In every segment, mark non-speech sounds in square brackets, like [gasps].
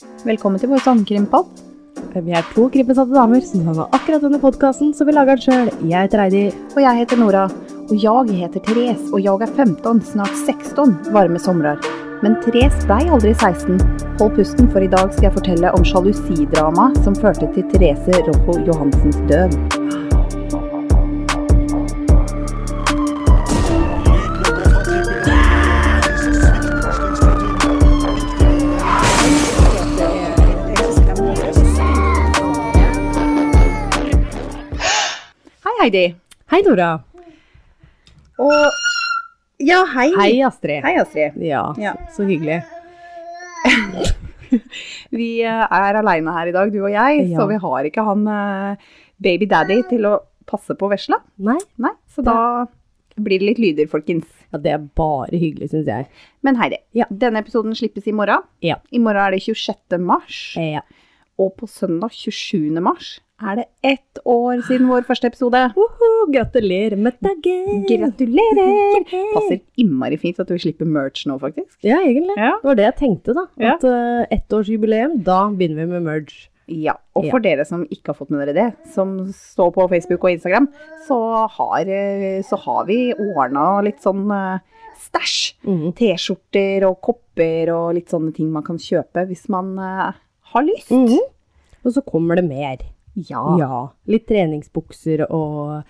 Velkommen til vår sandkrimpod. Vi er to krimbesatte damer som lager akkurat denne podkasten, så vi lager den sjøl. Jeg heter Heidi. Og jeg heter Nora. Og jeg heter Therese, og jeg er 15, snart 16 varme somrer. Men Therese blei aldri 16. Hold pusten, for i dag skal jeg fortelle om sjalusidrama som førte til Therese Rojo Johansens død. Heidi. Hei, Nora. Og Ja, hei. Hei, Astrid. Hei, Astrid. Ja, Ja. så hyggelig. [laughs] Vi eh, er aleine her i dag, du og jeg, Ja. så vi har ikke han eh, baby daddy til å passe på vesla. Nei? Nei, så da blir det litt lyder, folkens. Ja, det er bare hyggelig, syns jeg. Men Heidi, Ja. denne episoden slippes i morgen. Ja. I morgen er det 26. mars, Ja. og på søndag 27. mars er det ett år siden vår første episode. Woho, gratulerer med dagen! Gratulerer! Passer innmari fint at vi slipper merch nå, faktisk. Ja, egentlig. Ja. Det var det jeg tenkte, da. Ja. At uh, ettårsjubileum, da begynner vi med merge. Ja, og Ja. for dere som ikke har fått med dere det, som står på Facebook og Instagram, så har, eh, så har vi ordna litt sånn eh, stæsj. Mm. T-skjorter og kopper og litt sånne ting man kan kjøpe hvis man uh, har lyst. Mm. Og så kommer det mer. Ja. Ja. Litt treningsbukser og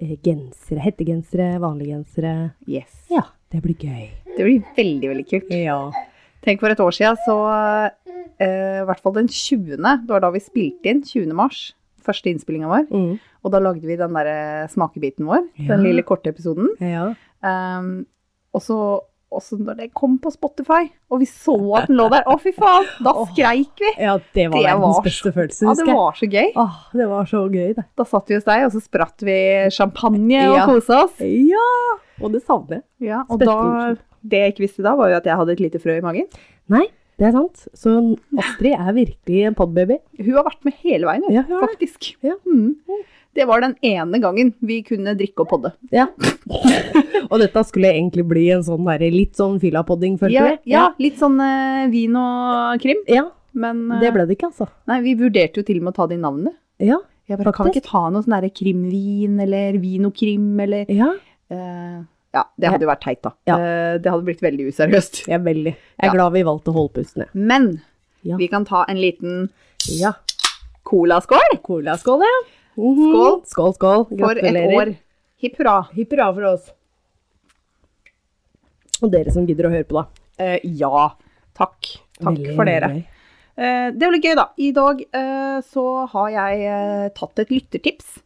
eh, gensere. Hettegensere, vanlige gensere. Yes. Ja, det blir gøy. Det blir veldig, veldig kult. Ja. Tenk for et år siden, så eh, i hvert fall den 20., det var da vi spilte inn, 20. mars, første innspillinga vår. Mm. Og da lagde vi den der smakebiten vår, Ja. den lille korte episoden. ja. Um, og så og så når det kom på Spotify, og vi så at den lå der, å fy faen, da skreik vi! Ja, det var Det verdens var beste følelse, husker jeg. Ja, det var så gøy. Åh, det var så gøy, det. Da satt vi hos deg, og så spratt vi champagne og Ja. kosa oss. Ja! Og det savner jeg. Ja, og da, det jeg ikke visste da, var jo at jeg hadde et lite frø i magen. Nei, det er sant. Så Astrid er virkelig en podbaby. Hun har vært med hele veien, Ja, hun faktisk. Ja. Mm. Det var den ene gangen vi kunne drikke og podde. Ja. [laughs] og dette skulle egentlig bli en sånn der, litt sånn fyllapodding, følte Ja, vi. ja, litt sånn uh, vin og krim, ja. men uh, Det ble det ikke, altså. Nei, vi vurderte jo til og med å ta de navnene. Ja. Jeg bare, kan vi ikke ta noe sånn derre krimvin, eller vinokrim, eller ja. eh, Ja, det hadde jo vært teit, da. Ja. Eh, det hadde blitt veldig useriøst. Jeg er veldig. Jeg er Ja. glad vi valgte å holde pusten, jeg. Men Ja. vi kan ta en liten Ja. colaskål Colaskål, ja. Mhm. Skål. Skål, skål. for et år. Hipp hurra. Hipp hurra for oss. Og dere som gidder å høre på, da. Uh, ja, takk. Takk Veldig, for dere. veldig. Eh, det blir gøy, da. I dag så har jeg tatt et lyttertips.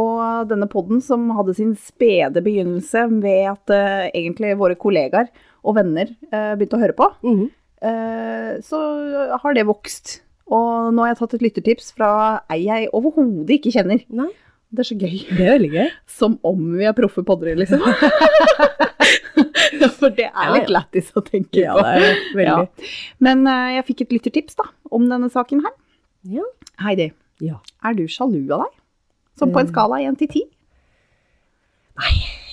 Og denne podden som hadde sin spede begynnelse ved at uh, egentlig våre kollegaer og venner uh, begynte å høre på, mm -hmm. uh, så har det vokst. Og nå har jeg tatt et lyttertips fra ei jeg overhodet ikke kjenner. Nei, Det er så gøy. det er veldig gøy. [laughs] Som om vi er proffe poddere, liksom. [laughs] For det er Ja, litt ja. lættis å tenke Ja, på. det er veldig. Men eh, jeg fikk et lyttertips da, om denne saken her. Ja. Heidi, Ja. er du sjalu av deg? Sånn på en Eh. skala 1 til 10?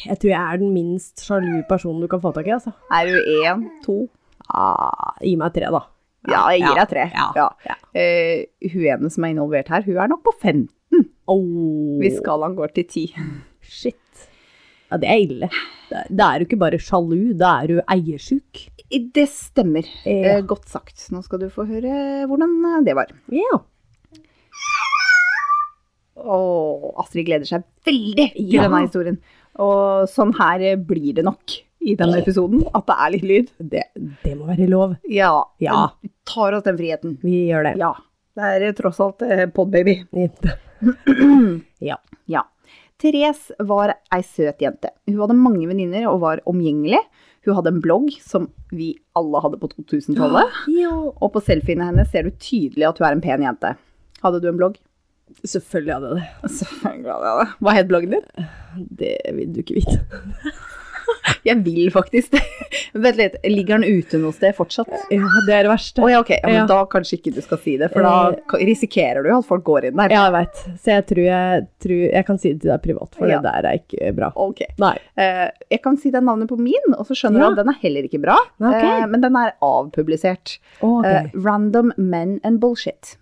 Jeg tror jeg er den minst sjalu personen du kan få tak i, altså. Er du 1, 2? Ah, gi meg tre, da. Ja, jeg gir deg 3. Ja. ja. Uh, hun ene som er involvert her, hun er nok på 15. Oh, hvis skalaen går til 10. shit. Ja, det er ille. Da er du ikke bare sjalu, da er du eiersjuk. Det stemmer. Ja. Eh, godt sagt. Nå skal du få høre hvordan det var. Ja. Og Astrid gleder seg veldig til Ja. denne historien. Og sånn her blir det nok i denne episoden, at det er litt lyd. Det, det må være lov. Ja, Ja. vi tar oss den friheten. Vi gjør det. Ja, det er eh, tross alt eh, podbaby. [clears throat] Ja. Ja. Therese var ei søt jente. Hun hadde mange venninner og var omgjengelig. Hun hadde en blogg som vi alle hadde på 2000-tallet. ja. Og på selfiene hennes ser du tydelig at hun er en pen jente. Hadde du en blogg? Selvfølgelig hadde jeg det. Selvfølgelig hadde jeg det. Hva het bloggen din? Det vil du ikke vite. Jeg vil faktisk det. Vent litt, ligger den ute noe sted fortsatt? Ja, det er det verste. Oh, ja, ok. Ja, men Ja. Da kanskje ikke du skal si det, for da Eh. risikerer du at folk går inn der. Ja, jeg veit. Så jeg tror jeg, tror jeg kan si det til deg privat, for det der er ikke bra. Ok. Nei. Eh, jeg kan si det navnet på min, og så skjønner du at den er heller ikke bra. Okay. Eh, men den er avpublisert. Ok. Eh, random Men and Bullshit.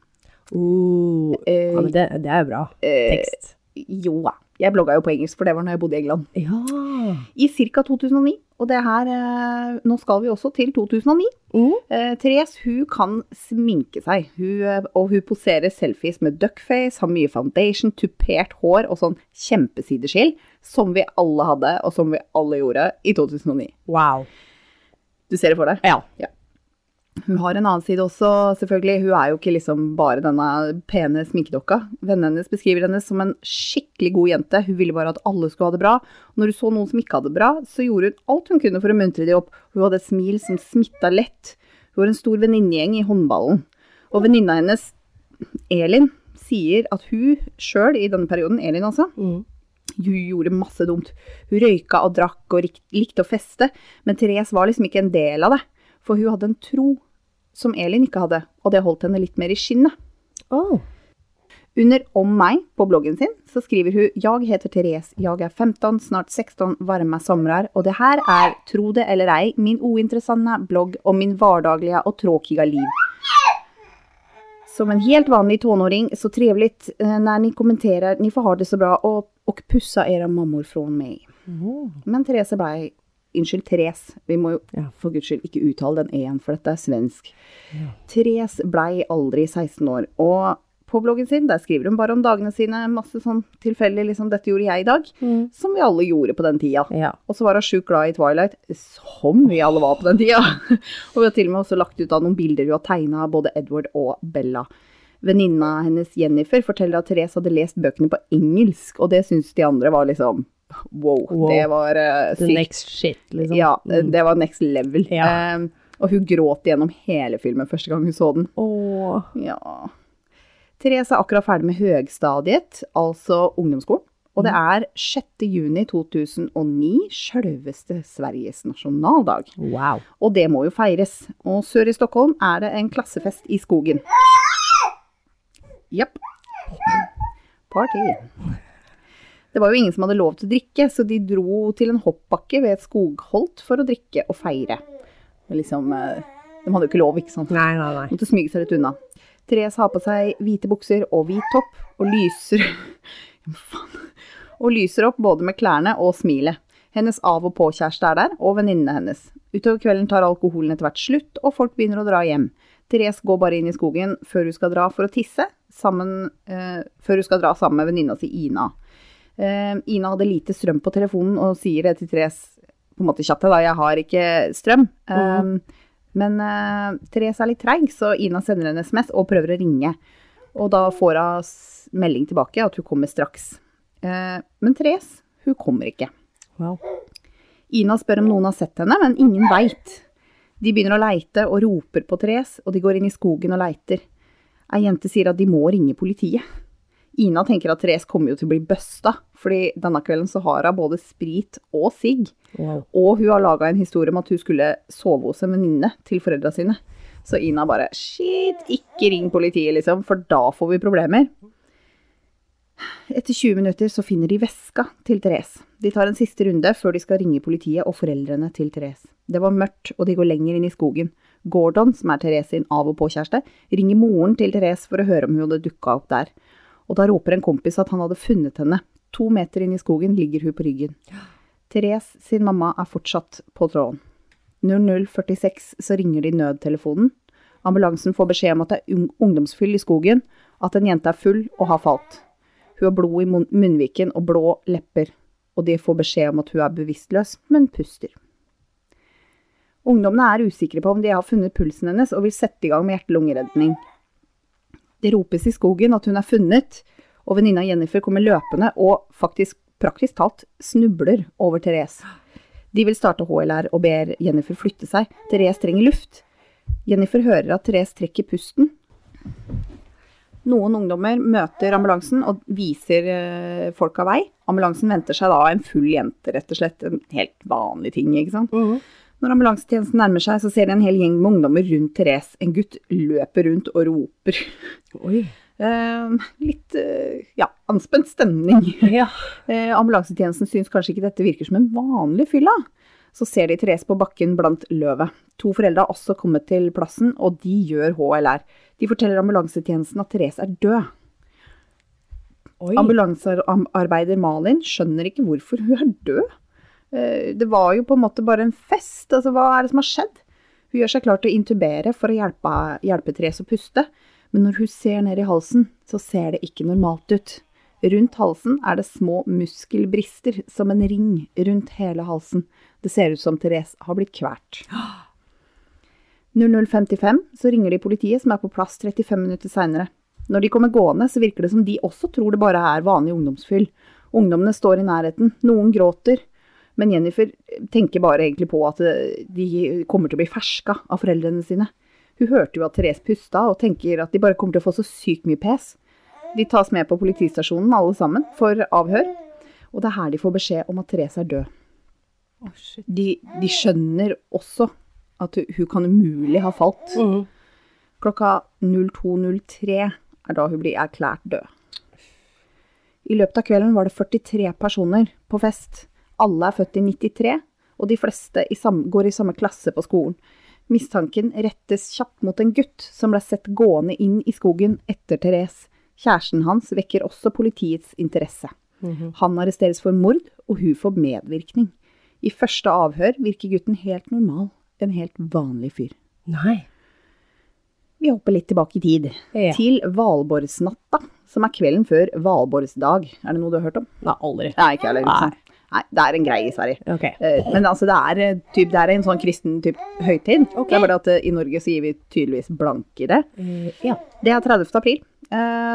Uh, Eh, ja, men det, det er bra. eh, Tekst. jo da. Jeg blogga jo på engelsk, for det var når jeg bodde i England. Ja. I ca. 2009. Og det her eh, Nå skal vi også til 2009. Mm. Eh, Therese hun kan sminke seg, hun, eh, og hun poserer selfies med duckface, har mye foundation, tupert hår og sånn kjempesideskill, som vi alle hadde, og som vi alle gjorde i 2009. Wow. Du ser det for deg? Ja. Ja. Hun har en annen side også, selvfølgelig. Hun er jo ikke liksom bare denne pene sminkedokka. Vennene hennes beskriver henne som en skikkelig god jente. Hun ville bare at alle skulle ha det bra. Når hun så noen som ikke hadde det bra, så gjorde hun alt hun kunne for å muntre de opp. Hun hadde et smil som smitta lett. Hun var en stor venninnegjeng i håndballen. Og venninna hennes, Elin, sier at hun sjøl i denne perioden, Elin altså, Mm. hun gjorde masse dumt. Hun røyka og drakk og likte å feste, men Therese var liksom ikke en del av det. For hun hadde en tro som Elin ikke hadde, og det holdt henne litt mer i skinnet. Oh. Under Om meg på bloggen sin så skriver hun Jeg heter Therese, jeg er 15, snart 16, varme somrar, og det her er, tro det eller ei, min uinteressante blogg om min vardagliga og tråkiga liv. Som en helt vanlig tonåring, så trevligt når när ni kommenterer, ni får ha det så bra og, og pussa era mammor fra meg. Men Therese blei Unnskyld, Therese. Vi må jo Ja. for guds skyld ikke uttale den e-en, for dette er svensk. Therese blei aldri 16 år, og på bloggen sin der skriver hun bare om dagene sine, masse sånn tilfeldig liksom 'dette gjorde jeg i dag', Mm. som vi alle gjorde på den tida. Ja. Og så var hun sjukt glad i Twilight, som vi alle var på den tida. [laughs] og vi har til og med også lagt ut av noen bilder hun har tegna av både Edward og Bella. Venninna hennes Jennifer forteller at Therese hadde lest bøkene på engelsk, og det syns de andre var liksom wow. Wow. Det var uh, The next shit, liksom. Ja, Mm. det var next level. Ja. Um, og hun gråt gjennom hele filmen første gang hun så den. Åh. Ja. Therese er akkurat ferdig med høgstadiet, altså ungdomsskolen. Og det er 6. juni 2009, sjølveste Sveriges nasjonaldag. Wow. Og det må jo feires. Og sør i Stockholm er det en klassefest i skogen. Jepp. Party. Det var jo ingen som hadde lov til å drikke, så de dro til en hoppbakke ved et skogholt for å drikke og feire. Liksom, eh, de hadde jo ikke lov, ikke sant? Nei, nei, nei. Måtte smyge seg litt unna. Therese har på seg hvite bukser og hvit topp, og lyser. [laughs] Og lyser opp både med klærne og smilet. Hennes av- og påkjæreste er der, og venninnene hennes. Utover kvelden tar alkoholen etter hvert slutt, og folk begynner å dra hjem. Therese går bare inn i skogen før hun skal dra for å tisse, sammen, eh, før hun skal dra sammen med venninna si Ina. Eh, Ina hadde lite strøm på telefonen og sier det til Therese på en måte kjapt, da, jeg har ikke strøm. Eh, men eh, Therese er litt treig, så Ina sender en SMS og prøver å ringe. Og da får hun melding tilbake at hun kommer straks. Eh, men Therese, hun kommer ikke. Wow. Ina spør om noen har sett henne, men ingen veit. De begynner å leite og roper på Therese, og de går inn i skogen og leiter. Ei jente sier at de må ringe politiet. Ina tenker at Therese kommer jo til å bli busta, fordi denne kvelden så har hun både sprit og sigg. wow. Og hun har laga en historie om at hun skulle sove hos en venninne til foreldra sine. Så Ina bare shit, ikke ring politiet, liksom, for da får vi problemer. Etter 20 minutter så finner de veska til Therese. De tar en siste runde før de skal ringe politiet og foreldrene til Therese. Det var mørkt, og de går lenger inn i skogen. Gordon, som er Therese sin av- og påkjæreste, ringer moren til Therese for å høre om hun hadde dukka opp der. Og da roper en kompis at han hadde funnet henne. To meter inn i skogen ligger hun på ryggen. Therese sin mamma er fortsatt på tråden. 0046 så ringer de nødtelefonen. Ambulansen får beskjed om at det er ung- ungdomsfyll i skogen, at en jente er full og har falt. Hun har blod i munnviken og blå lepper, og de får beskjed om at hun er bevisstløs, men puster. Ungdommene er usikre på om de har funnet pulsen hennes og vil sette i gang med hjerte-lungeredning. Det ropes i skogen at hun er funnet, og venninna Jennifer kommer løpende og faktisk praktisk talt snubler over Therese. De vil starte HLR og ber Jennifer flytte seg. Therese trenger luft. Jennifer hører at Therese trekker pusten. Noen ungdommer møter ambulansen og viser eh, folka vei. Ambulansen venter seg da en full jente, rett og slett. En helt vanlig ting, ikke sant. Mhm. Når ambulansetjenesten nærmer seg, så ser de en hel gjeng med ungdommer rundt Therese. En gutt løper rundt og roper. Oi. Eh, litt ja, anspent stemning. [laughs] Ja. Eh, ambulansetjenesten syns kanskje ikke dette virker som en vanlig fylla. Så ser de Therese på bakken blant løvet. To foreldre har også kommet til plassen, og de gjør HLR. De forteller ambulansetjenesten at Therese er død. Ambulansearbeider Malin skjønner ikke hvorfor hun er død. Eh, Det var jo på en måte bare en fest. Altså, hva er det som har skjedd? Hun gjør seg klar til å intubere for å hjelpe, hjelpe Therese å puste, men når hun ser ned i halsen, så ser det ikke normalt ut. Rundt halsen er det små muskelbrister som en ring rundt hele halsen. Det ser ut som Therese har blitt kvært. [gasps] 0055 så ringer de politiet, som er på plass 35 minutter seinere. Når de kommer gående, så virker det som de også tror det bare er vanlig ungdomsfyll. Ungdommene står i nærheten, noen gråter, men Jennifer tenker bare egentlig på at eh, de kommer til å bli ferska av foreldrene sine. Hun hørte jo at Therese pusta, og tenker at de bare kommer til å få så sykt mye pes. De tas med på politistasjonen alle sammen for avhør, og det er her de får beskjed om at Therese er død. De, de skjønner også at hun kan umulig ha falt. Mm. Klokka 02.03 er da hun blir erklært død. I løpet av kvelden var det 43 personer på fest. Alle er født i 93, og de fleste i sam går i samme klasse på skolen. Mistanken rettes kjapt mot en gutt som ble sett gående inn i skogen etter Therese. Kjæresten hans vekker også politiets interesse. Mhm. Han arresteres for mord, og hun får medvirkning. I første avhør virker gutten helt normal, en helt vanlig fyr. Nei. Vi hopper litt tilbake i tid, Ja. til Valborgsnatta, som er kvelden før Valborgsdag. Er det noe du har hørt om? Nei, aldri. Nei, ikke heller. Nei. Nei. Det er en greie i Sverige. Okay. Eh, Men altså, det er, eh, typ, det er en sånn kristen typ høytid. Okay. Det er bare at eh, i Norge så gir vi tydeligvis blank i det. Ja. Det er 30. april,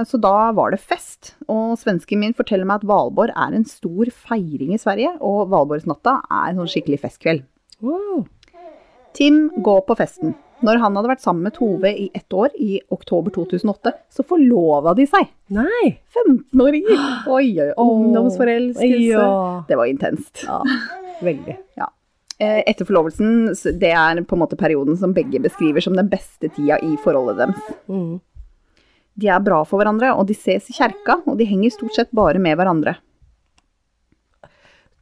så da var det fest. Og svensken min forteller meg at Valborg er en stor feiring i Sverige, og Valborgsnatta er en sånn skikkelig festkveld. Wow. Tim går på festen. Når han hadde vært sammen med Tove i ett år, i oktober 2008, så forlova de seg. Nei. 15-åringer! [gasps] Oi, oi, ungdomsforelskelse. Ja. Det var intenst. ja. Veldig. Ja. Etter forlovelsen, det er på en måte perioden som begge beskriver som den beste tida i forholdet deres. Mm. De er bra for hverandre, og de ses i kjerka, og de henger stort sett bare med hverandre.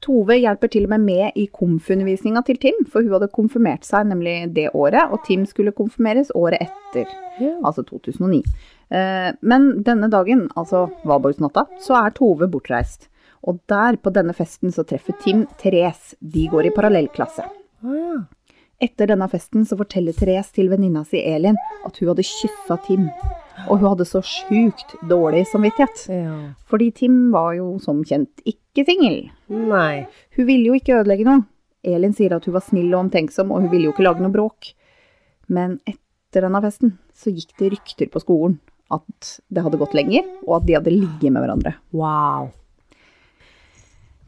Tove hjelper til og med med i komfundervisninga til Tim, for hun hadde konfirmert seg nemlig det året, og Tim skulle konfirmeres året etter, altså 2009. Eh, Men denne dagen, altså Valborgsnatta, så er Tove bortreist. Og der, på denne festen, så treffer Tim Therese. De går i parallellklasse. Etter denne festen så forteller Therese til venninna si Elin at hun hadde kyssa Tim. Og hun hadde så sjukt dårlig samvittighet. ja. Fordi Tim var jo som kjent ikke singel. Hun ville jo ikke ødelegge noe. Elin sier at hun var snill og omtenksom, og hun ville jo ikke lage noe bråk. Men etter denne festen så gikk det rykter på skolen at det hadde gått lenger, og at de hadde ligget med hverandre. Wow.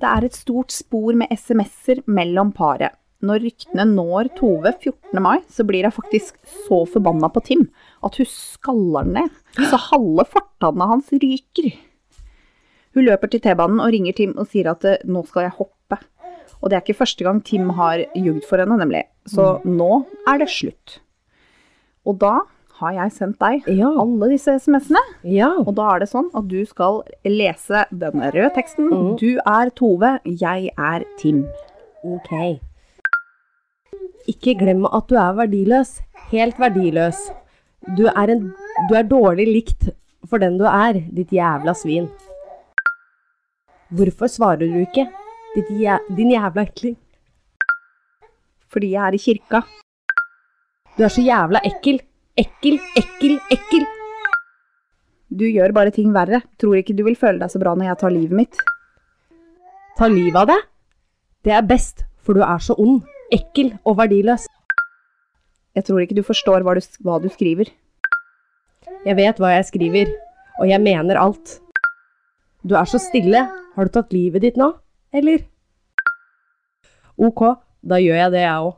Det er et stort spor med SMS-er mellom paret. Når ryktene når Tove 14. mai, så blir hun faktisk så forbanna på Tim at hun skaller ned, så halve fortanna hans ryker. Hun løper til T-banen og ringer Tim og sier at eh, nå skal jeg hoppe. Og det er ikke første gang Tim har ljugd for henne, nemlig. Så nå er det slutt. Og da har jeg sendt deg Ja. alle disse SMS-ene. Ja. Og da er det sånn at du skal lese den røde teksten. Mm. Du er Tove, jeg er Tim. Ok. Ikke glem at du er verdiløs. Helt verdiløs. Du er, en, du er dårlig likt for den du er, ditt jævla svin. Hvorfor svarer du ikke, ditt jæ din jævla ekling? Fordi jeg er i kirka. Du er så jævla ekkel. Ekkel, ekkel, ekkel. Du gjør bare ting verre. Tror ikke du vil føle deg så bra når jeg tar livet mitt. Ta livet av deg. Det er best, for du er så ond, ekkel og verdiløs. Jeg tror ikke du forstår hva du, hva du skriver. Jeg vet hva jeg skriver, og jeg mener alt. Du er så stille. Har du tatt livet ditt nå, eller? Ok, da gjør jeg det, jeg òg.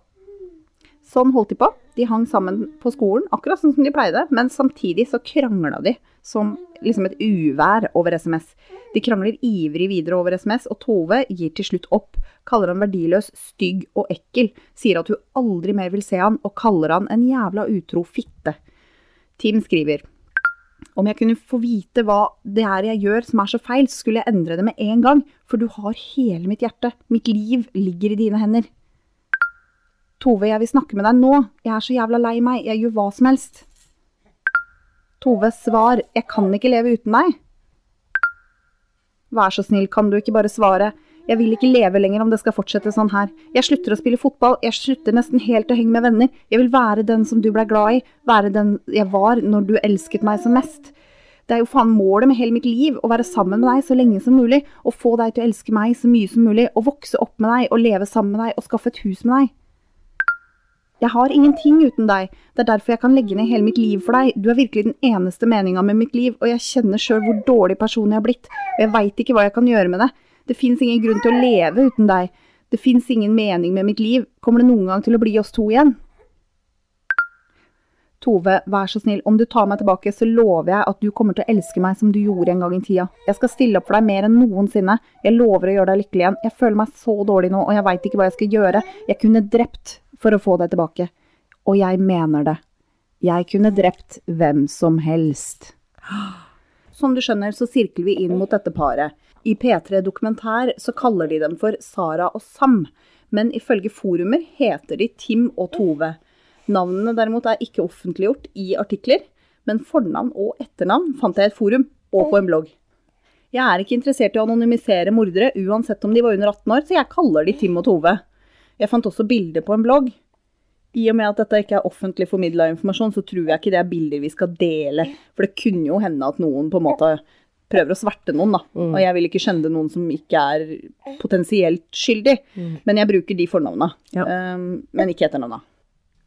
Sånn holdt de på. De hang sammen på skolen, akkurat sånn som de pleide, men samtidig så krangla de som liksom et uvær over SMS. De krangler ivrig videre over SMS, og Tove gir til slutt opp. Kaller han verdiløs, stygg og ekkel. Sier at hun aldri mer vil se han, og kaller han en jævla utro fitte. Tim skriver om jeg kunne få vite hva det er jeg gjør som er så feil, så skulle jeg endre det med en gang, for du har hele mitt hjerte. Mitt liv ligger i dine hender. Tove, jeg vil snakke med deg nå. Jeg er så jævla lei meg. Jeg gjør hva som helst. Tove, svar. Jeg kan ikke leve uten deg. Vær så snill, kan du ikke bare svare? Jeg vil ikke leve lenger om det skal fortsette sånn her. Jeg slutter å spille fotball, jeg slutter nesten helt å henge med venner. Jeg vil være den som du ble glad i, være den jeg var når du elsket meg som mest. Det er jo faen målet med hele mitt liv, å være sammen med deg så lenge som mulig, og få deg til å elske meg så mye som mulig, og vokse opp med deg, og leve sammen med deg, og skaffe et hus med deg. Jeg har ingenting uten deg, det er derfor jeg kan legge ned hele mitt liv for deg, du er virkelig den eneste meninga med mitt liv, og jeg kjenner sjøl hvor dårlig person jeg har blitt, og jeg veit ikke hva jeg kan gjøre med det. Det fins ingen grunn til å leve uten deg. Det fins ingen mening med mitt liv. Kommer det noen gang til å bli oss to igjen? Tove, vær så snill, om du tar meg tilbake, så lover jeg at du kommer til å elske meg som du gjorde en gang i tida. Jeg skal stille opp for deg mer enn noensinne. Jeg lover å gjøre deg lykkelig igjen. Jeg føler meg så dårlig nå, og jeg veit ikke hva jeg skal gjøre. Jeg kunne drept for å få deg tilbake. Og jeg mener det. Jeg kunne drept hvem som helst. Som du skjønner, så sirkler vi inn mot dette paret. I P3 Dokumentær så kaller de dem for Sara og Sam, men ifølge forumer heter de Tim og Tove. Navnene derimot er ikke offentliggjort i artikler, men fornavn og etternavn fant jeg i et forum og på en blogg. Jeg er ikke interessert i å anonymisere mordere, uansett om de var under 18 år, så jeg kaller de Tim og Tove. Jeg fant også bilder på en blogg. I og med at dette ikke er offentlig formidla informasjon, så tror jeg ikke det er bilder vi skal dele. For det kunne jo hende at noen på en måte prøver å sverte noen, da. Og jeg vil ikke skjende noen som ikke er potensielt skyldig. Men jeg bruker de fornavna, Ja. um, men ikke etternavna.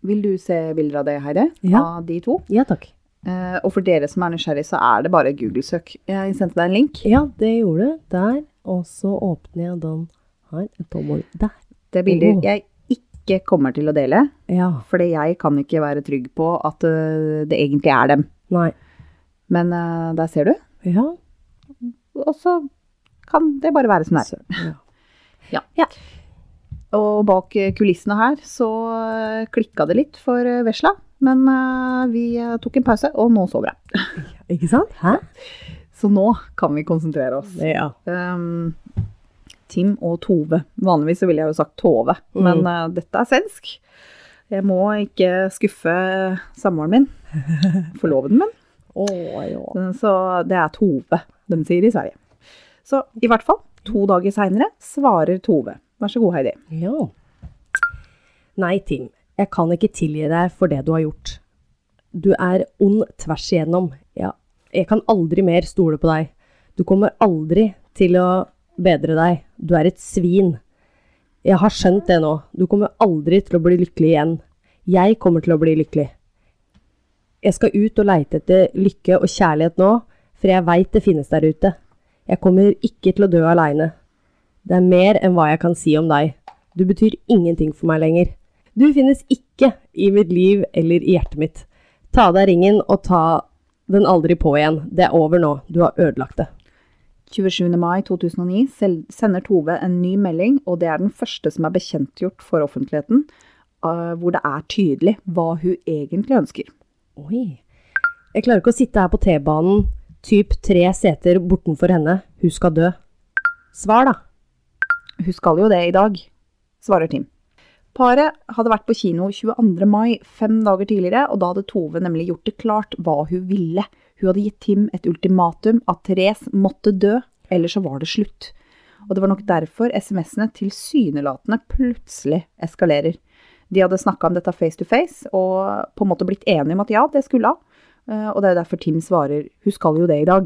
Vil du se bilder av det, Heidi? Ja. Av de to? Ja takk. Uh, og for dere som er nysgjerrig, så er det bare Google-søk. Jeg sendte deg en link. Ja, det gjorde du. Der. Og så åpner jeg den her. Et tommel der. Det er bilder jeg ikke kommer til å dele, Ja. fordi jeg kan ikke være trygg på at eh, det egentlig er dem. Nei. Men uh, der ser du. Ja. Og så kan det bare være sånn det er. Så, [laughs] ja. Og bak kulissene her så eh, klikka det litt for vesla. Men vi tok en pause, og nå sover jeg. [laughs] Ikke sant? Hæ? Så nå kan vi konsentrere oss. Ja. Um, Tim og Tove. Vanligvis ville jeg jo sagt Tove, Mm. men uh, dette er svensk. Jeg må ikke skuffe samboeren min, [laughs] forloveden min. Oh, ja. Eh, Så det er Tove de sier i Sverige. Så i hvert fall, to dager seinere svarer Tove. Vær så god, Heidi. Ja. Nei, Tim. Jeg kan ikke tilgi deg for det du har gjort. Du er ond tvers igjennom. Ja. Jeg kan aldri mer stole på deg. Du kommer aldri til å bedre deg. Du er et svin. Jeg har skjønt det nå. Du kommer aldri til å bli lykkelig igjen. Jeg kommer til å bli lykkelig. Jeg skal ut og leite etter lykke og kjærlighet nå, for jeg veit det finnes der ute. Jeg kommer ikke til å dø aleine. Det er mer enn hva jeg kan si om deg. Du betyr ingenting for meg lenger. Du finnes ikke i mitt liv eller i hjertet mitt. Ta av deg ringen og ta den aldri på igjen. Det er over nå. Du har ødelagt det. 27. mai 2009 sender Tove en ny melding, og det er den første som er bekjentgjort for offentligheten, eh, hvor det er tydelig hva hun egentlig ønsker. Oi. Jeg klarer ikke å sitte her på T-banen, typ tre seter bortenfor henne. Hun skal dø. Svar, da. Hun skal jo det i dag, svarer Tim. Paret hadde vært på kino 22. mai, fem dager tidligere, og da hadde Tove nemlig gjort det klart hva hun ville. Hun hadde gitt Tim et ultimatum at Therese måtte dø, eller så var det slutt. Og det var nok derfor SMS-ene tilsynelatende plutselig eskalerer. De hadde snakka om dette face to face, og på en måte blitt enige om at ja, det skulle hun. Eh, Og det er derfor Tim svarer hun skal jo det i dag.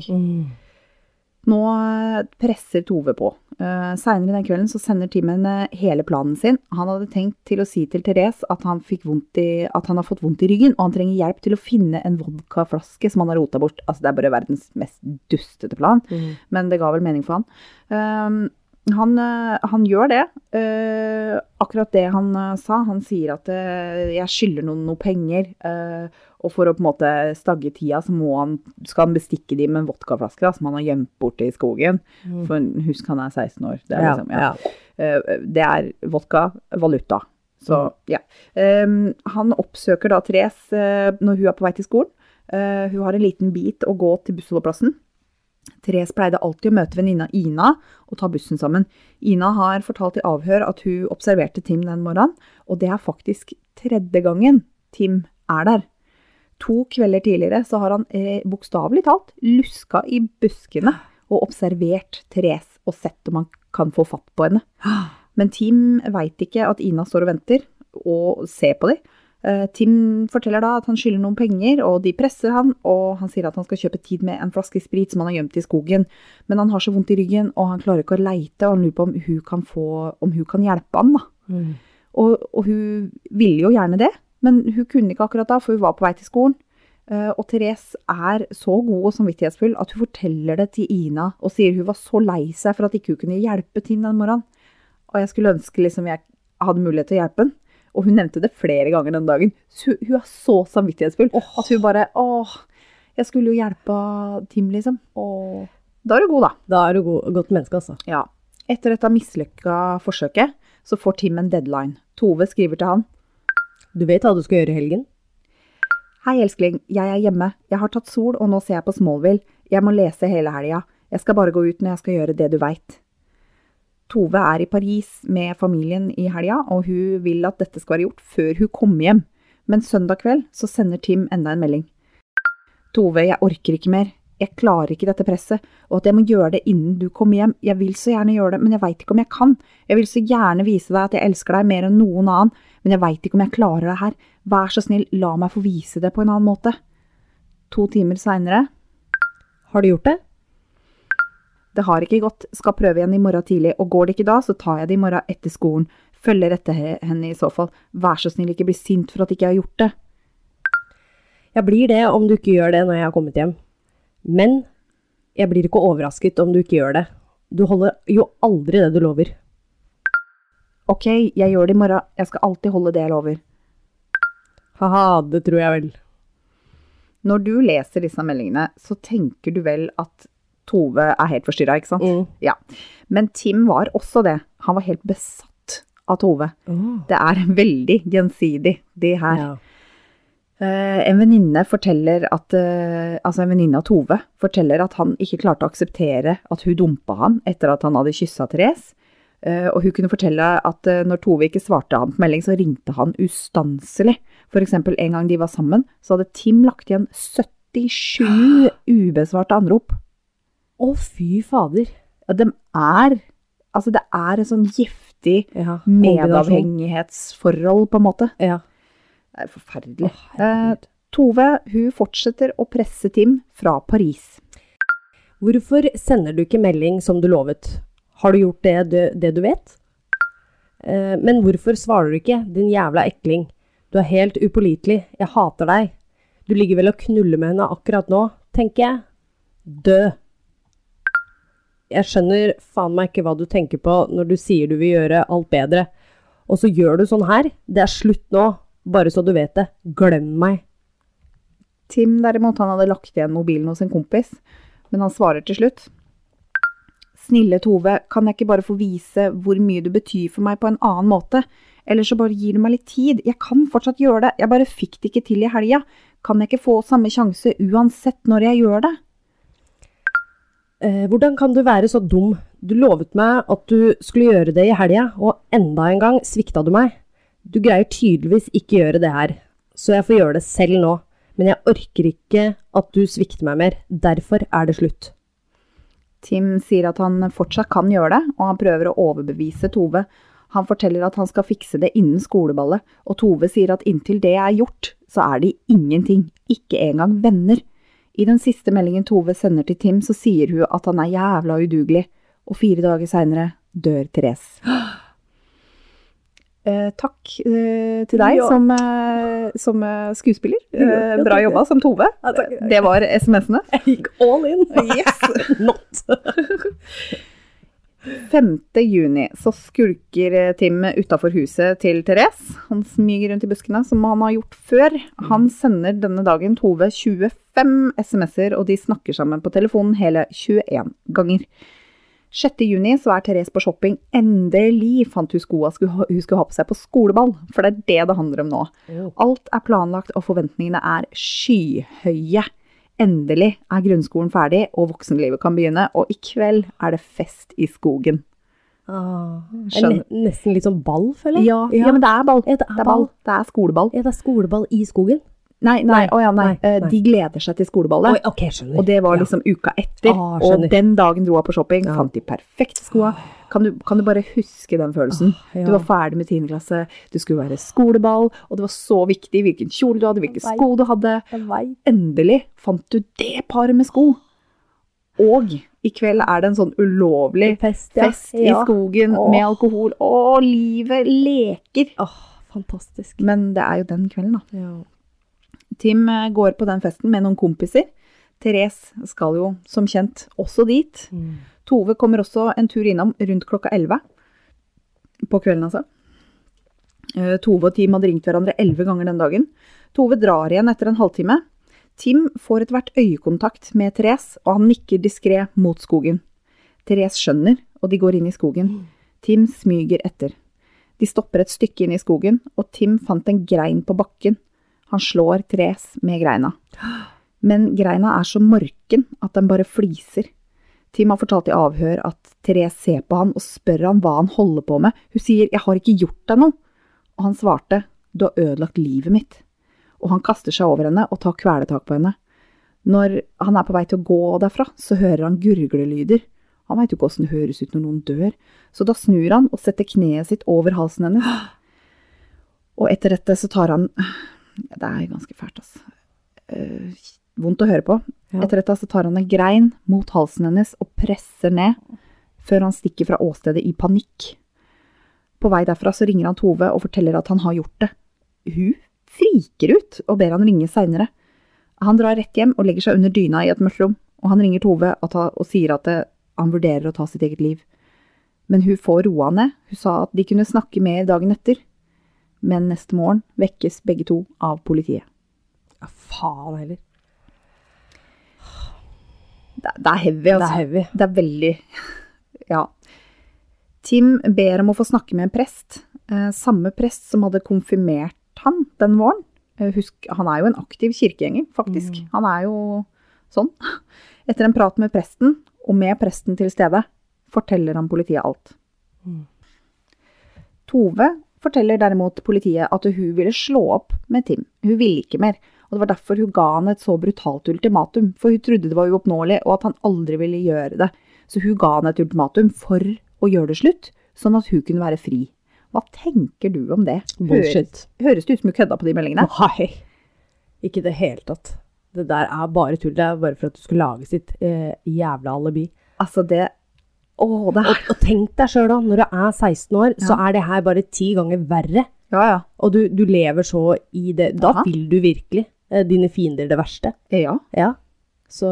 Nå eh, presser Tove på. Uh, Seinere den kvelden så sender timen hele planen sin. Han hadde tenkt til å si til Therese at han, fikk vondt i, at han har fått vondt i ryggen, og han trenger hjelp til å finne en vodkaflaske som han har rota bort. Altså, det er bare verdens mest dustete plan, men det ga vel mening for han. Um, han, eh, han gjør det. Eh, akkurat det han eh, sa. Han sier at eh, jeg skylder noen noe penger. eh, og for å på en måte stagge tida, så må han, skal han bestikke de med en vodkaflaske da, som han har gjemt borte i skogen. For husk, han er 16 år. Det er, liksom, ja. Eh, det er vodka, valuta. Så ja. Um, han oppsøker da Therese når hun er på vei til skolen. Hun har en liten bit å gå til bussholdeplassen. Therese pleide alltid å møte venninna Ina og ta bussen sammen. Ina har fortalt i avhør at hun observerte Tim den morgenen, og det er faktisk tredje gangen Tim er der. To kvelder tidligere så har han eh, bokstavelig talt luska i buskene og observert Therese og sett om han kan få fatt på henne. [gasps] Men Tim veit ikke at Ina står og venter, og ser på dem. Eh, Tim forteller da at han skylder noen penger, og de presser han, og han sier at han skal kjøpe tid med en flaske sprit som han har gjemt i skogen. Men han har så vondt i ryggen, og han klarer ikke å leite, og han lurer på om hun kan, få, om hun kan hjelpe han. da. Mm. Og, og hun ville jo gjerne det, men hun kunne ikke akkurat da, for hun var på vei til skolen. Eh, og Therese er så god og samvittighetsfull at hun forteller det til Ina og sier hun var så lei seg for at ikke hun kunne hjelpe Tim den morgenen. Og jeg skulle ønske liksom jeg hadde mulighet til å hjelpe han. Og hun nevnte det flere ganger den dagen. Så hun, er så samvittighetsfull at hun bare Åh, jeg skulle jo hjelpe Tim, liksom. Da er du god, da. Da er du god, godt menneske, altså. Ja. Etter dette mislykka forsøket, så får Tim en deadline. Tove skriver til han. Du vet hva du skal gjøre i helgen? Hei, elskling. Jeg er hjemme. Jeg har tatt sol, og nå ser jeg på Smallville. Jeg må lese hele helga. Jeg skal bare gå ut når jeg skal gjøre det du veit. Tove er i Paris med familien i helga, og hun vil at dette skal være gjort før hun kommer hjem. Men søndag kveld så sender Tim enda en melding. Tove, jeg orker ikke mer. Jeg klarer ikke dette presset, og at jeg må gjøre det innen du kommer hjem. Jeg vil så gjerne gjøre det, men jeg veit ikke om jeg kan. Jeg vil så gjerne vise deg at jeg elsker deg mer enn noen annen, men jeg veit ikke om jeg klarer det her. Vær så snill, la meg få vise det på en annen måte. To timer seinere. Har du gjort det? Det har ikke gått, skal prøve igjen i morgen tidlig, og går det ikke da, så tar jeg det i morgen etter skolen. Følger etter henne i så fall. Vær så snill, ikke bli sint for at ikke jeg har gjort det. Jeg blir det om du ikke gjør det når jeg har kommet hjem. Men jeg blir ikke overrasket om du ikke gjør det. Du holder jo aldri det du lover. Ok, jeg gjør det i morgen, jeg skal alltid holde det jeg lover. Haha, det tror jeg vel. Når du leser disse meldingene, så tenker du vel at Tove er helt forstyrra, ikke sant? Mm. Ja. Men Tim var også det. Han var helt besatt av Tove. Det er veldig gjensidig, det her. Ja. Uh, en venninne forteller at uh, Altså, en venninne av Tove forteller at han ikke klarte å akseptere at hun dumpa han etter at han hadde kyssa Therese. Uh, og hun kunne fortelle at når Tove ikke svarte på melding, så ringte han ustanselig. Eksempel en gang de var sammen, så hadde Tim lagt igjen 77 [gasps] ubesvarte anrop. Å, fy fader. Ja, de er Altså, det er en sånn giftig Ja, medavhengighetsforhold, på en måte. Ja. Det er forferdelig. Å. Eh, Tove hun fortsetter å presse Tim fra Paris. Hvorfor sender du ikke melding som du lovet? Har du gjort det du, det du vet? Eh, men hvorfor svarer du ikke, din jævla ekling? Du er helt upålitelig. Jeg hater deg. Du ligger vel og knuller med henne akkurat nå, tenker jeg. Dø. Jeg skjønner faen meg ikke hva du tenker på når du sier du vil gjøre alt bedre. Og så gjør du sånn her. Det er slutt nå. Bare så du vet det. Glem meg. Tim derimot, han hadde lagt igjen mobilen hos en kompis, men han svarer til slutt. Snille Tove, kan jeg ikke bare få vise hvor mye du betyr for meg på en annen måte? Eller så bare gir du meg litt tid. Jeg kan fortsatt gjøre det, jeg bare fikk det ikke til i helga. Kan jeg ikke få samme sjanse uansett når jeg gjør det? Eh, hvordan kan du være så dum? Du lovet meg at du skulle gjøre det i helga, og enda en gang svikta du meg. Du greier tydeligvis ikke gjøre det her, så jeg får gjøre det selv nå. Men jeg orker ikke at du svikter meg mer. Derfor er det slutt. Tim sier at han fortsatt kan gjøre det, og han prøver å overbevise Tove. Han forteller at han skal fikse det innen skoleballet, og Tove sier at inntil det er gjort, så er de ingenting, ikke engang venner. I den siste meldingen Tove sender til Tim, så sier hun at han er jævla udugelig, og fire dager seinere dør Therese. [gasps] Eh, takk eh, til deg Ja. som, eh, som eh, skuespiller. Eh, bra jobba som Tove. Ja. Det var SMS-ene. Jeg gikk all in. [laughs] Yes. [laughs] Not. [laughs] 5. juni så skulker eh, Tim utafor huset til Therese. Han smyger rundt i buskene, som han har gjort før. Han sender denne dagen Tove 25 SMS-er, og de snakker sammen på telefonen hele 21 ganger. 6. juni så er Therese på shopping. Endelig fant hun skoa hun skulle ha på seg på skoleball, for det er det det handler om nå. Alt er planlagt, og forventningene er skyhøye. Endelig er grunnskolen ferdig, og voksenlivet kan begynne, og i kveld er det fest i skogen. Ah, nesten litt sånn ball, føler jeg. Ja, ja. men det er ball. Ja, det er Det er ball. Det er skoleball. Ja, det er skoleball i skogen. Nei, nei, Nei, å ja, nei. nei, Eh. De gleder seg til skoleballet. Oi, okay. Og det var Ja. liksom uka etter. Ah, og den dagen dro hun på shopping, Ja. fant de perfekte skoa. Kan du, kan du bare huske den følelsen? Ah, ja. Du var ferdig med 10. klasse, du skulle være skoleball, og det var så viktig hvilken kjole du hadde, hvilke sko du hadde. Endelig fant du det paret med sko. Og i kveld er det en sånn ulovlig Fest, ja. fest i Ja. skogen Åh. med alkohol. Å, livet leker! Åh, fantastisk. Men det er jo den kvelden, da. Ja. Tim eh, går på den festen med noen kompiser. Therese skal jo som kjent også dit. Mm. Tove kommer også en tur innom rundt klokka 11. På kvelden, altså. Eh, Tove og Tim hadde ringt hverandre 11 ganger den dagen. Tove drar igjen etter en halvtime. Tim får etter hvert øyekontakt med Therese, og han nikker diskré mot skogen. Therese skjønner, og de går inn i skogen. Tim smyger etter. De stopper et stykke inn i skogen, og Tim fant en grein på bakken. Han slår Therese med greina. Men greina er så morken at den bare fliser. Tim har fortalt i avhør at Therese ser på han og spør han hva han holder på med. Hun sier 'jeg har ikke gjort deg noe', og han svarte 'du har ødelagt livet mitt'. Og han kaster seg over henne og tar kvelertak på henne. Når han er på vei til å gå derfra, så hører han gurglelyder. Han veit jo ikke åssen det høres ut når noen dør, så da snur han og setter kneet sitt over halsen hennes. Og etter dette så tar han Det er ganske fælt, altså. Eh, vondt å høre på. Ja. Etter dette så tar han en grein mot halsen hennes og presser ned, før han stikker fra åstedet i panikk. På vei derfra så ringer han Tove og forteller at han har gjort det. Hun friker ut og ber han ringe seinere. Han drar rett hjem og legger seg under dyna i et mørkt rom, og han ringer Tove og, ta, og sier at det, han vurderer å ta sitt eget liv. Men hun får roa ned. Hun sa at de kunne snakke mer dagen etter. Men neste morgen vekkes begge to av politiet. ja, faen heller. Det, det er heavy, Det altså. er heavy. Det er veldig Ja. Tim ber om å få snakke med en prest. Eh, samme prest som hadde konfirmert han den våren. Eh, husk, han er jo en aktiv kirkegjenger, faktisk. Han er jo sånn. Etter en prat med presten, og med presten til stede, forteller han politiet alt. Mm. Tove forteller derimot politiet at hun ville slå opp med Tim. Hun ville ikke mer, og det var derfor hun ga han et så brutalt ultimatum, for hun trodde det var uoppnåelig, og at han aldri ville gjøre det. Så hun ga han et ultimatum for å gjøre det slutt, sånn at hun kunne være fri. Hva tenker du om det? Bullshit. Høres, høres det ut som hun kødda på de meldingene? Nei. Ikke i det hele tatt. Det der er bare tull. Det er bare for at du skulle lage sitt eh, jævla alibi. Altså, det Å, det Og, og tenk deg sjøl da, når du er 16 år, så er det her bare ti ganger verre. Ja, ja. Og du, du lever så i det. Da Aha. vil du virkelig dine fiender det verste. Ja. Ja. Så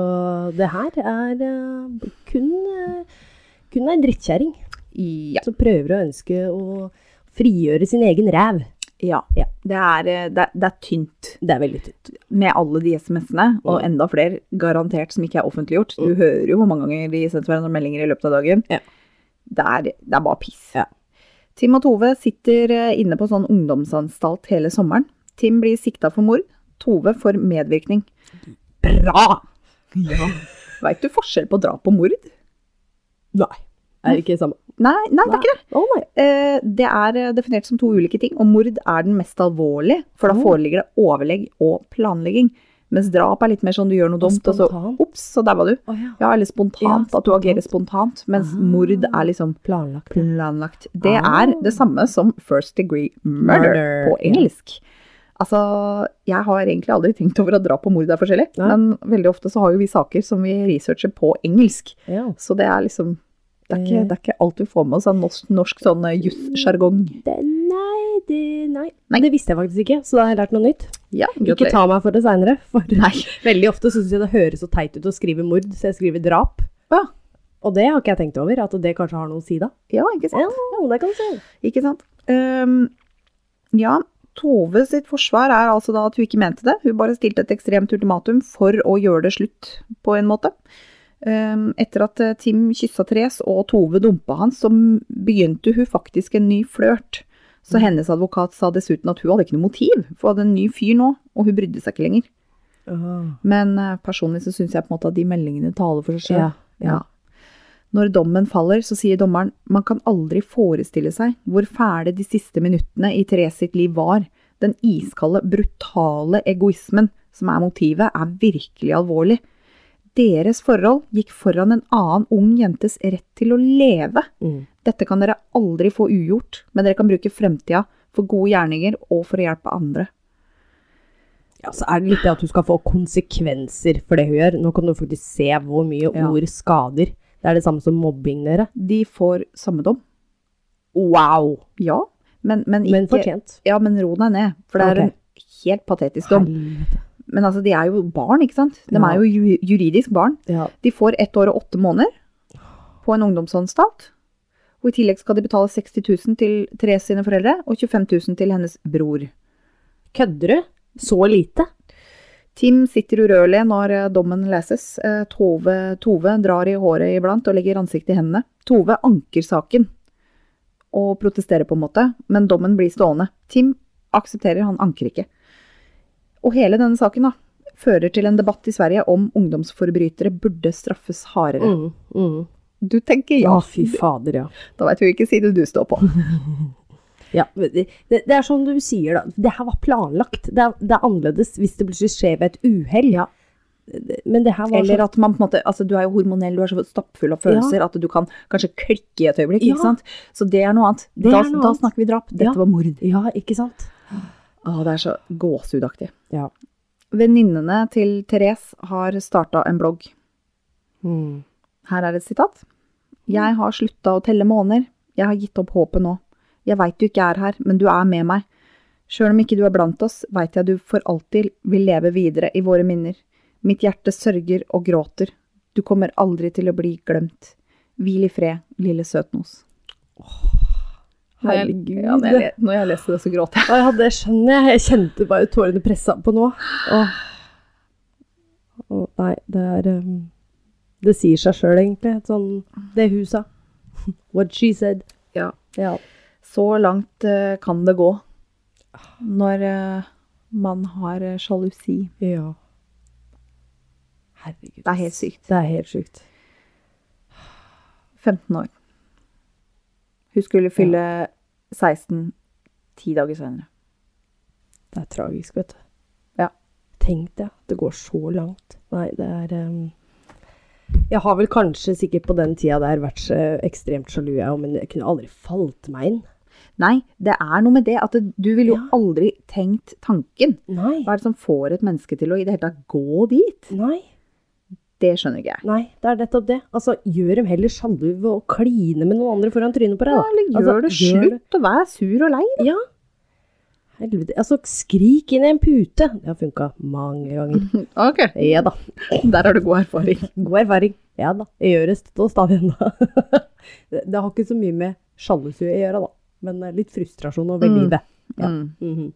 det her er eh, kun, eh, kun ei drittkjerring Ja. som prøver å ønske å frigjøre sin egen ræv. ja. Ja. Det, er, eh, det, det er tynt. Det er veldig tynt. med alle de SMS-ene, og enda flere garantert som ikke er offentliggjort. Du hører jo hvor mange ganger de sendte hverandre meldinger i løpet av dagen. Ja. Det, er, det er bare piss. Ja. Tim og Tove sitter eh, inne på sånn ungdomsanstalt hele sommeren. Tim blir sikta for mord. Tove for medvirkning. Bra! Ja. Veit du forskjell på drap og mord? Nei. Er det ikke samme? Nei, nei, det er ikke det. Oh. Eh, Det er eh, definert som to ulike ting, og mord er den mest alvorlige, for da foreligger det overlegg og planlegging. Mens drap er litt mer sånn du gjør noe dumt, og så spontant. ops, så daua du. Oh, ja. Ja, eller spontant, Ja, at du agerer spontant, mens Ah. mord er liksom Planlagt. planlagt. Det Ah. er det samme som first degree murder, Murder, på engelsk. Altså, jeg har egentlig aldri tenkt over at drap og mord er forskjellig, Nei. men veldig ofte så har jo vi saker som vi researcher på engelsk, Ja. så det er liksom, det er ikke, Eh. det er ikke alt vi får med oss av norsk, norsk sånn eh, jussjargong. Nei, det, nei. Nei. Det visste jeg faktisk ikke, så da har jeg lært noe nytt. Ja, Ikke ta meg for det seinere, [laughs] veldig ofte syns jeg det høres så teit ut å skrive mord, så jeg skriver drap. Ja. Og det har ikke jeg tenkt over, at det kanskje har noe å si, da. Ja, ikke sant? Ja, det kan du si. Ikke sant? Um, ja, Tove sitt forsvar er altså da at hun ikke mente det. Hun bare stilte et ekstremt ultimatum for å gjøre det slutt, på en måte. Ehm, etter at eh, Tim kyssa Therese og Tove dumpa han, så begynte hun faktisk en ny flørt. Så hennes advokat sa dessuten at hun hadde ikke noe motiv, for hun hadde en ny fyr nå, og hun brydde seg ikke lenger. Men eh, personlig så syns jeg på en måte at de meldingene taler for seg sjøl. Ja, ja. Når dommen faller, så sier dommeren man kan aldri forestille seg hvor fæle de siste minuttene i Therese sitt liv var. Den iskalde, brutale egoismen som er motivet, er virkelig alvorlig. Deres forhold gikk foran en annen ung jentes rett til å leve. Mm. Dette kan dere aldri få ugjort, men dere kan bruke fremtida for gode gjerninger og for å hjelpe andre. Ja, så er det litt det at du skal få konsekvenser for det hun gjør. Nå kan du faktisk se hvor mye Ja. ord skader. Det er det samme som mobbing, dere. De får samme dom. Wow! Ja, men, men ikke Men fortjent. Ja, men ro deg ned, for det er okay. en helt patetisk dom. Helvete. Men altså, de er jo barn, ikke sant? De Ja. er jo juridisk barn. Ja. De får ett år og åtte måneder på en ungdomsanstalt. Og i tillegg skal de betale 60 000 til Therese sine foreldre, og 25 000 til hennes bror. Kødder du? Så lite? Tim sitter urørlig når eh, dommen leses. Eh, Tove, Tove drar i håret iblant og legger ansiktet i hendene. Tove anker saken og protesterer på en måte, men dommen blir stående. Tim aksepterer, han anker ikke. Og hele denne saken da, fører til en debatt i Sverige om ungdomsforbrytere burde straffes hardere. Mm, mm. Du tenker Ja, ja, fy fader, ja. da vet vi hvilken side du står på. [laughs] ja det, det, er sånn du sier, da. Det her var planlagt. Det er, det er annerledes hvis det plutselig skjer ved et uhell. Ja. Men det her var Eller at man på en måte, altså du er jo hormonell, du er så stappfull av følelser at du kan kanskje klikke i et øyeblikk, Ja. ikke sant? Så det er noe annet. Det Da, er noe da snakker vi drap. Dette Ja. var mord. Ja, ikke sant? Å, det er så gåsehudaktig. Ja. Venninnene til Therese har starta en blogg. Mm. Her er et sitat. Jeg har slutta å telle måneder. Jeg har gitt opp håpet nå. Jeg veit du ikke er her, men du er med meg. Sjøl om ikke du er blant oss, veit jeg du for alltid vil leve videre i våre minner. Mitt hjerte sørger og gråter. Du kommer aldri til å bli glemt. Hvil i fred, lille søtnos. Herregud. Ja, når, jeg, når jeg leser det, så gråter jeg. Ja, det skjønner jeg. Jeg kjente bare tårene pressa på nå. Åh. Åh, nei, det er um, Det sier seg sjøl, egentlig. Sånn, det sa. [laughs] What she said. Ja. Ja. Så langt eh, kan det gå når eh, man har eh, sjalusi. ja. Herregud. Det er helt sykt. Det er helt sykt. 15 år. Hun skulle fylle 16 ti dager senere. Det er tragisk, vet du. Ja. Tenk det. Det går så langt. Nei, det er um, Jeg har vel kanskje sikkert på den tida der vært så ekstremt sjalu, jeg òg, men jeg kunne aldri falt meg inn. Nei, det er noe med det at du ville jo Ja. aldri tenkt tanken. Nei. Hva er det som får et menneske til å i det hele tatt gå dit? Nei. Det skjønner ikke jeg. Nei, det er nettopp det. Altså, gjør dem heller sjalu å kline med noen andre foran trynet på deg, da. Ja, da. eller Altså, gjør det gjør det. slutt og vær sur og lei. Ja. Helvete. Altså, skrik inn i en pute. Det har funka mange ganger. [laughs] Ok, Ja da. der har du god erfaring. [laughs] God erfaring. Ja da. Jeg gjør det stå og stadig ennå. [laughs] det, det har ikke så mye med sjalusi å gjøre, da. Men eh, litt frustrasjon over Mm. livet. Ja. Mm. -hmm.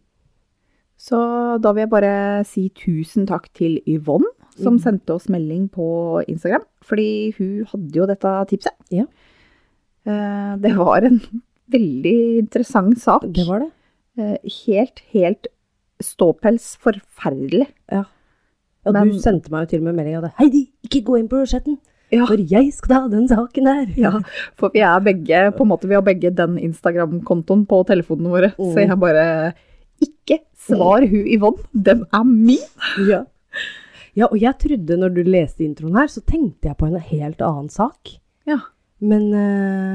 Så da vil jeg bare si tusen takk til Yvonne, som Mm. sendte oss melding på Instagram. Fordi hun hadde jo dette tipset. Ja. Eh, Det var en veldig interessant sak. Det var det. Eh, Helt, helt ståpels forferdelig. Ja, Men- du sendte meg jo til og med melding av det. Heidi, ikke gå inn på chatten, Ja. for jeg skal ta den saken der. Ja, for vi er begge, på en måte, vi har begge den Instagram-kontoen på telefonene våre. Mm. Så jeg bare Ikke svar hun Yvonne, den er min! Ja. ja, og jeg trodde når du leste introen her, så tenkte jeg på en helt annen sak. Ja. Men eh,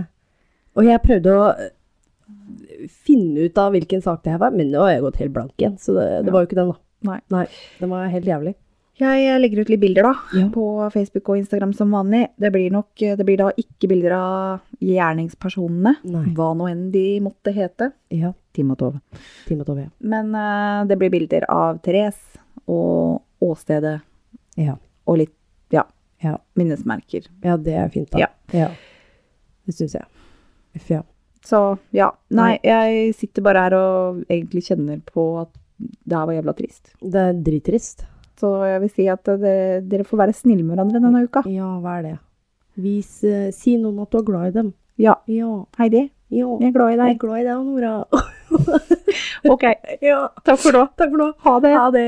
Og jeg prøvde å eh, finne ut av hvilken sak det her var, men nå har jeg gått helt blank igjen. Så det, det var jo ikke den, da. Nei. Den var helt jævlig. Jeg legger ut litt bilder da, Ja. på Facebook og Instagram som vanlig. Det blir nok, det blir da ikke bilder av gjerningspersonene, Nei. hva nå enn de måtte hete. Ja. Timotov. og Tove. Tim og Tove. ja. Men uh, det blir bilder av Therese og åstedet Ja. og litt, ja, Ja. minnesmerker. ja, det er fint, da. Ja. ja. Det syns jeg. Uff, ja. Så ja, nei, jeg sitter bare her og egentlig kjenner på at det her var jævla trist. Det er drittrist. Så jeg vil si at dere, dere får være snille med hverandre denne uka. Ja, hva er det? Vis, uh, si noen at du er glad i dem. Ja, Ja. Heidi, ja. jeg er glad i deg. Jeg er glad i deg, Nora. [laughs] Ok, ja. takk for nå. Takk for nå. Ha det. Ha det.